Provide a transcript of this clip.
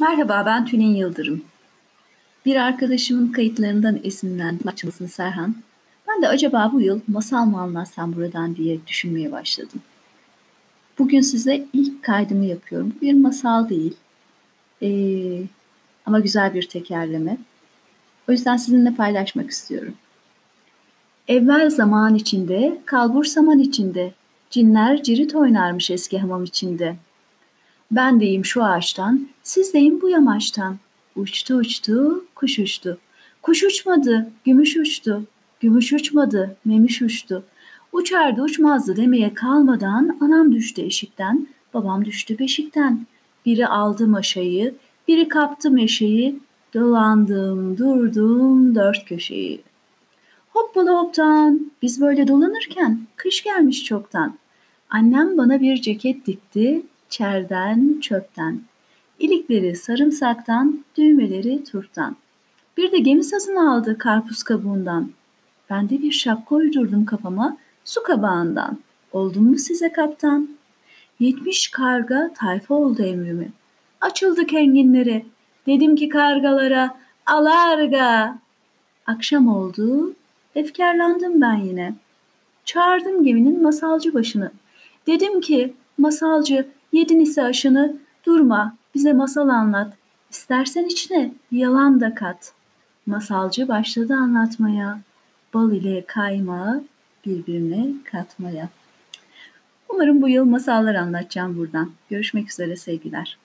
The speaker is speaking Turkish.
Merhaba ben Tülin Yıldırım. Bir arkadaşımın kayıtlarından esinlendim açmasını Serhan. Ben de acaba bu yıl masal mı anlatsam buradan diye düşünmeye başladım. Bugün size ilk kaydımı yapıyorum. Bir masal değil. Ee, ama güzel bir tekerleme. O yüzden sizinle paylaşmak istiyorum. Evvel zaman içinde, kalbur saman içinde, cinler cirit oynarmış eski hamam içinde.'' Ben deyim şu ağaçtan, siz deyin bu yamaçtan. Uçtu uçtu, kuş uçtu. Kuş uçmadı, gümüş uçtu. Gümüş uçmadı, memiş uçtu. Uçardı uçmazdı demeye kalmadan anam düştü eşikten, babam düştü beşikten. Biri aldı maşayı, biri kaptı meşeyi, dolandım durdum dört köşeyi. Hoppala hoptan, biz böyle dolanırken kış gelmiş çoktan. Annem bana bir ceket dikti, çerden, çöpten. İlikleri sarımsaktan, düğmeleri turptan. Bir de gemi satın aldı karpuz kabuğundan. Ben de bir şapka uydurdum kafama su kabağından. Oldum mu size kaptan? Yetmiş karga tayfa oldu emrimi. Açıldık enginlere. Dedim ki kargalara alarga. Akşam oldu. Efkarlandım ben yine. Çağırdım geminin masalcı başını. Dedim ki masalcı Yedin ise aşını, durma, bize masal anlat. İstersen içine yalan da kat. Masalcı başladı anlatmaya. Bal ile kaymağı birbirine katmaya. Umarım bu yıl masallar anlatacağım buradan. Görüşmek üzere sevgiler.